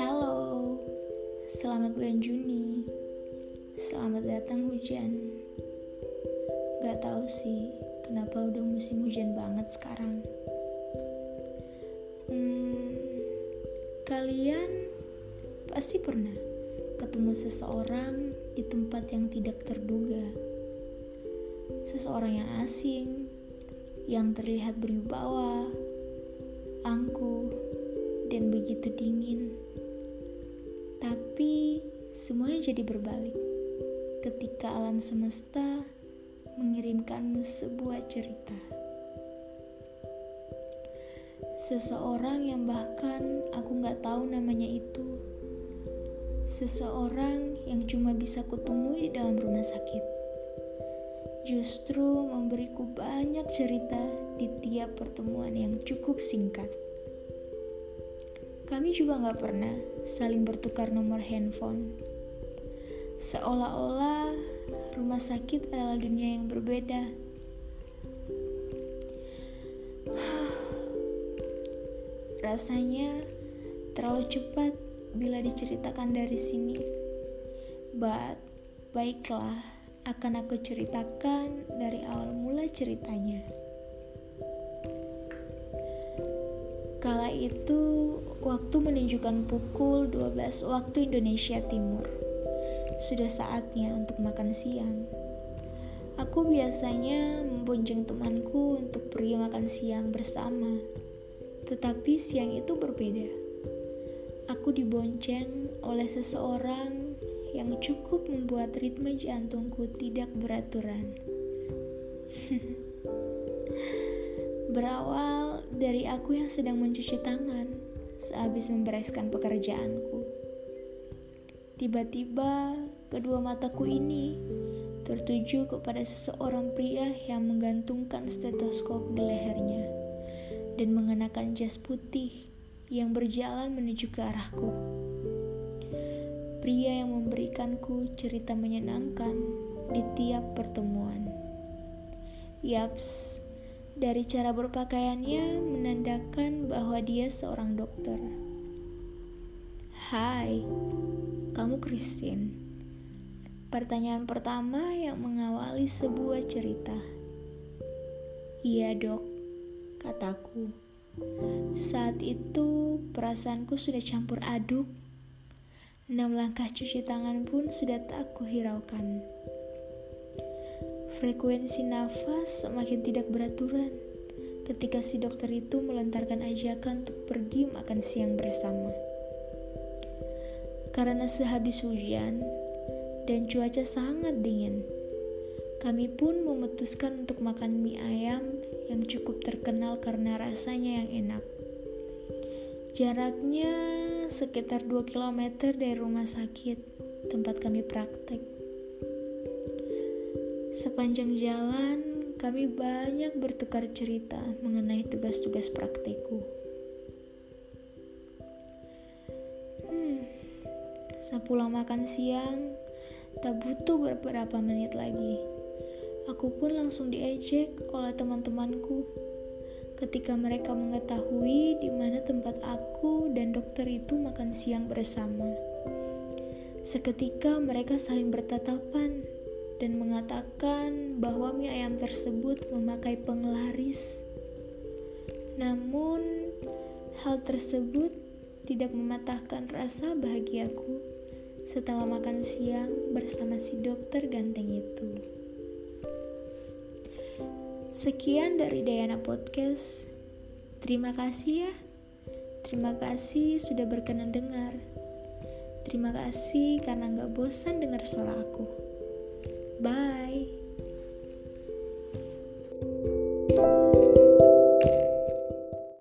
Halo, selamat bulan Juni. Selamat datang hujan. Gak tahu sih kenapa udah musim hujan banget sekarang. Hmm, kalian pasti pernah ketemu seseorang di tempat yang tidak terduga. Seseorang yang asing, yang terlihat berwibawa, angkuh, dan begitu dingin. Tapi semuanya jadi berbalik ketika alam semesta mengirimkanmu sebuah cerita. Seseorang yang bahkan aku gak tahu namanya itu seseorang yang cuma bisa kutemui di dalam rumah sakit. Justru memberiku banyak cerita di tiap pertemuan yang cukup singkat. Kami juga gak pernah saling bertukar nomor handphone. Seolah-olah rumah sakit adalah dunia yang berbeda. Rasanya terlalu cepat bila diceritakan dari sini. But, baiklah, akan aku ceritakan dari awal mula ceritanya. Kala itu, waktu menunjukkan pukul 12 waktu Indonesia Timur. Sudah saatnya untuk makan siang. Aku biasanya membonceng temanku untuk pergi makan siang bersama. Tetapi siang itu berbeda aku dibonceng oleh seseorang yang cukup membuat ritme jantungku tidak beraturan. Berawal dari aku yang sedang mencuci tangan sehabis membereskan pekerjaanku. Tiba-tiba kedua mataku ini tertuju kepada seseorang pria yang menggantungkan stetoskop di lehernya dan mengenakan jas putih yang berjalan menuju ke arahku. Pria yang memberikanku cerita menyenangkan di tiap pertemuan. Yaps, dari cara berpakaiannya menandakan bahwa dia seorang dokter. Hai, kamu Christine. Pertanyaan pertama yang mengawali sebuah cerita. Iya dok, kataku. Saat itu perasaanku sudah campur aduk. Enam langkah cuci tangan pun sudah tak kuhiraukan. Frekuensi nafas semakin tidak beraturan ketika si dokter itu melontarkan ajakan untuk pergi makan siang bersama. Karena sehabis hujan dan cuaca sangat dingin, kami pun memutuskan untuk makan mie ayam yang cukup terkenal karena rasanya yang enak. Jaraknya sekitar 2 km dari rumah sakit tempat kami praktek. Sepanjang jalan, kami banyak bertukar cerita mengenai tugas-tugas praktekku. Hmm, sepulang makan siang, tak butuh beberapa menit lagi Aku pun langsung diejek oleh teman-temanku ketika mereka mengetahui di mana tempat aku dan dokter itu makan siang bersama. Seketika mereka saling bertatapan dan mengatakan bahwa mie ayam tersebut memakai penglaris. Namun, hal tersebut tidak mematahkan rasa bahagiaku setelah makan siang bersama si dokter ganteng itu. Sekian dari Dayana Podcast. Terima kasih ya. Terima kasih sudah berkenan dengar. Terima kasih karena gak bosan dengar suara aku. Bye.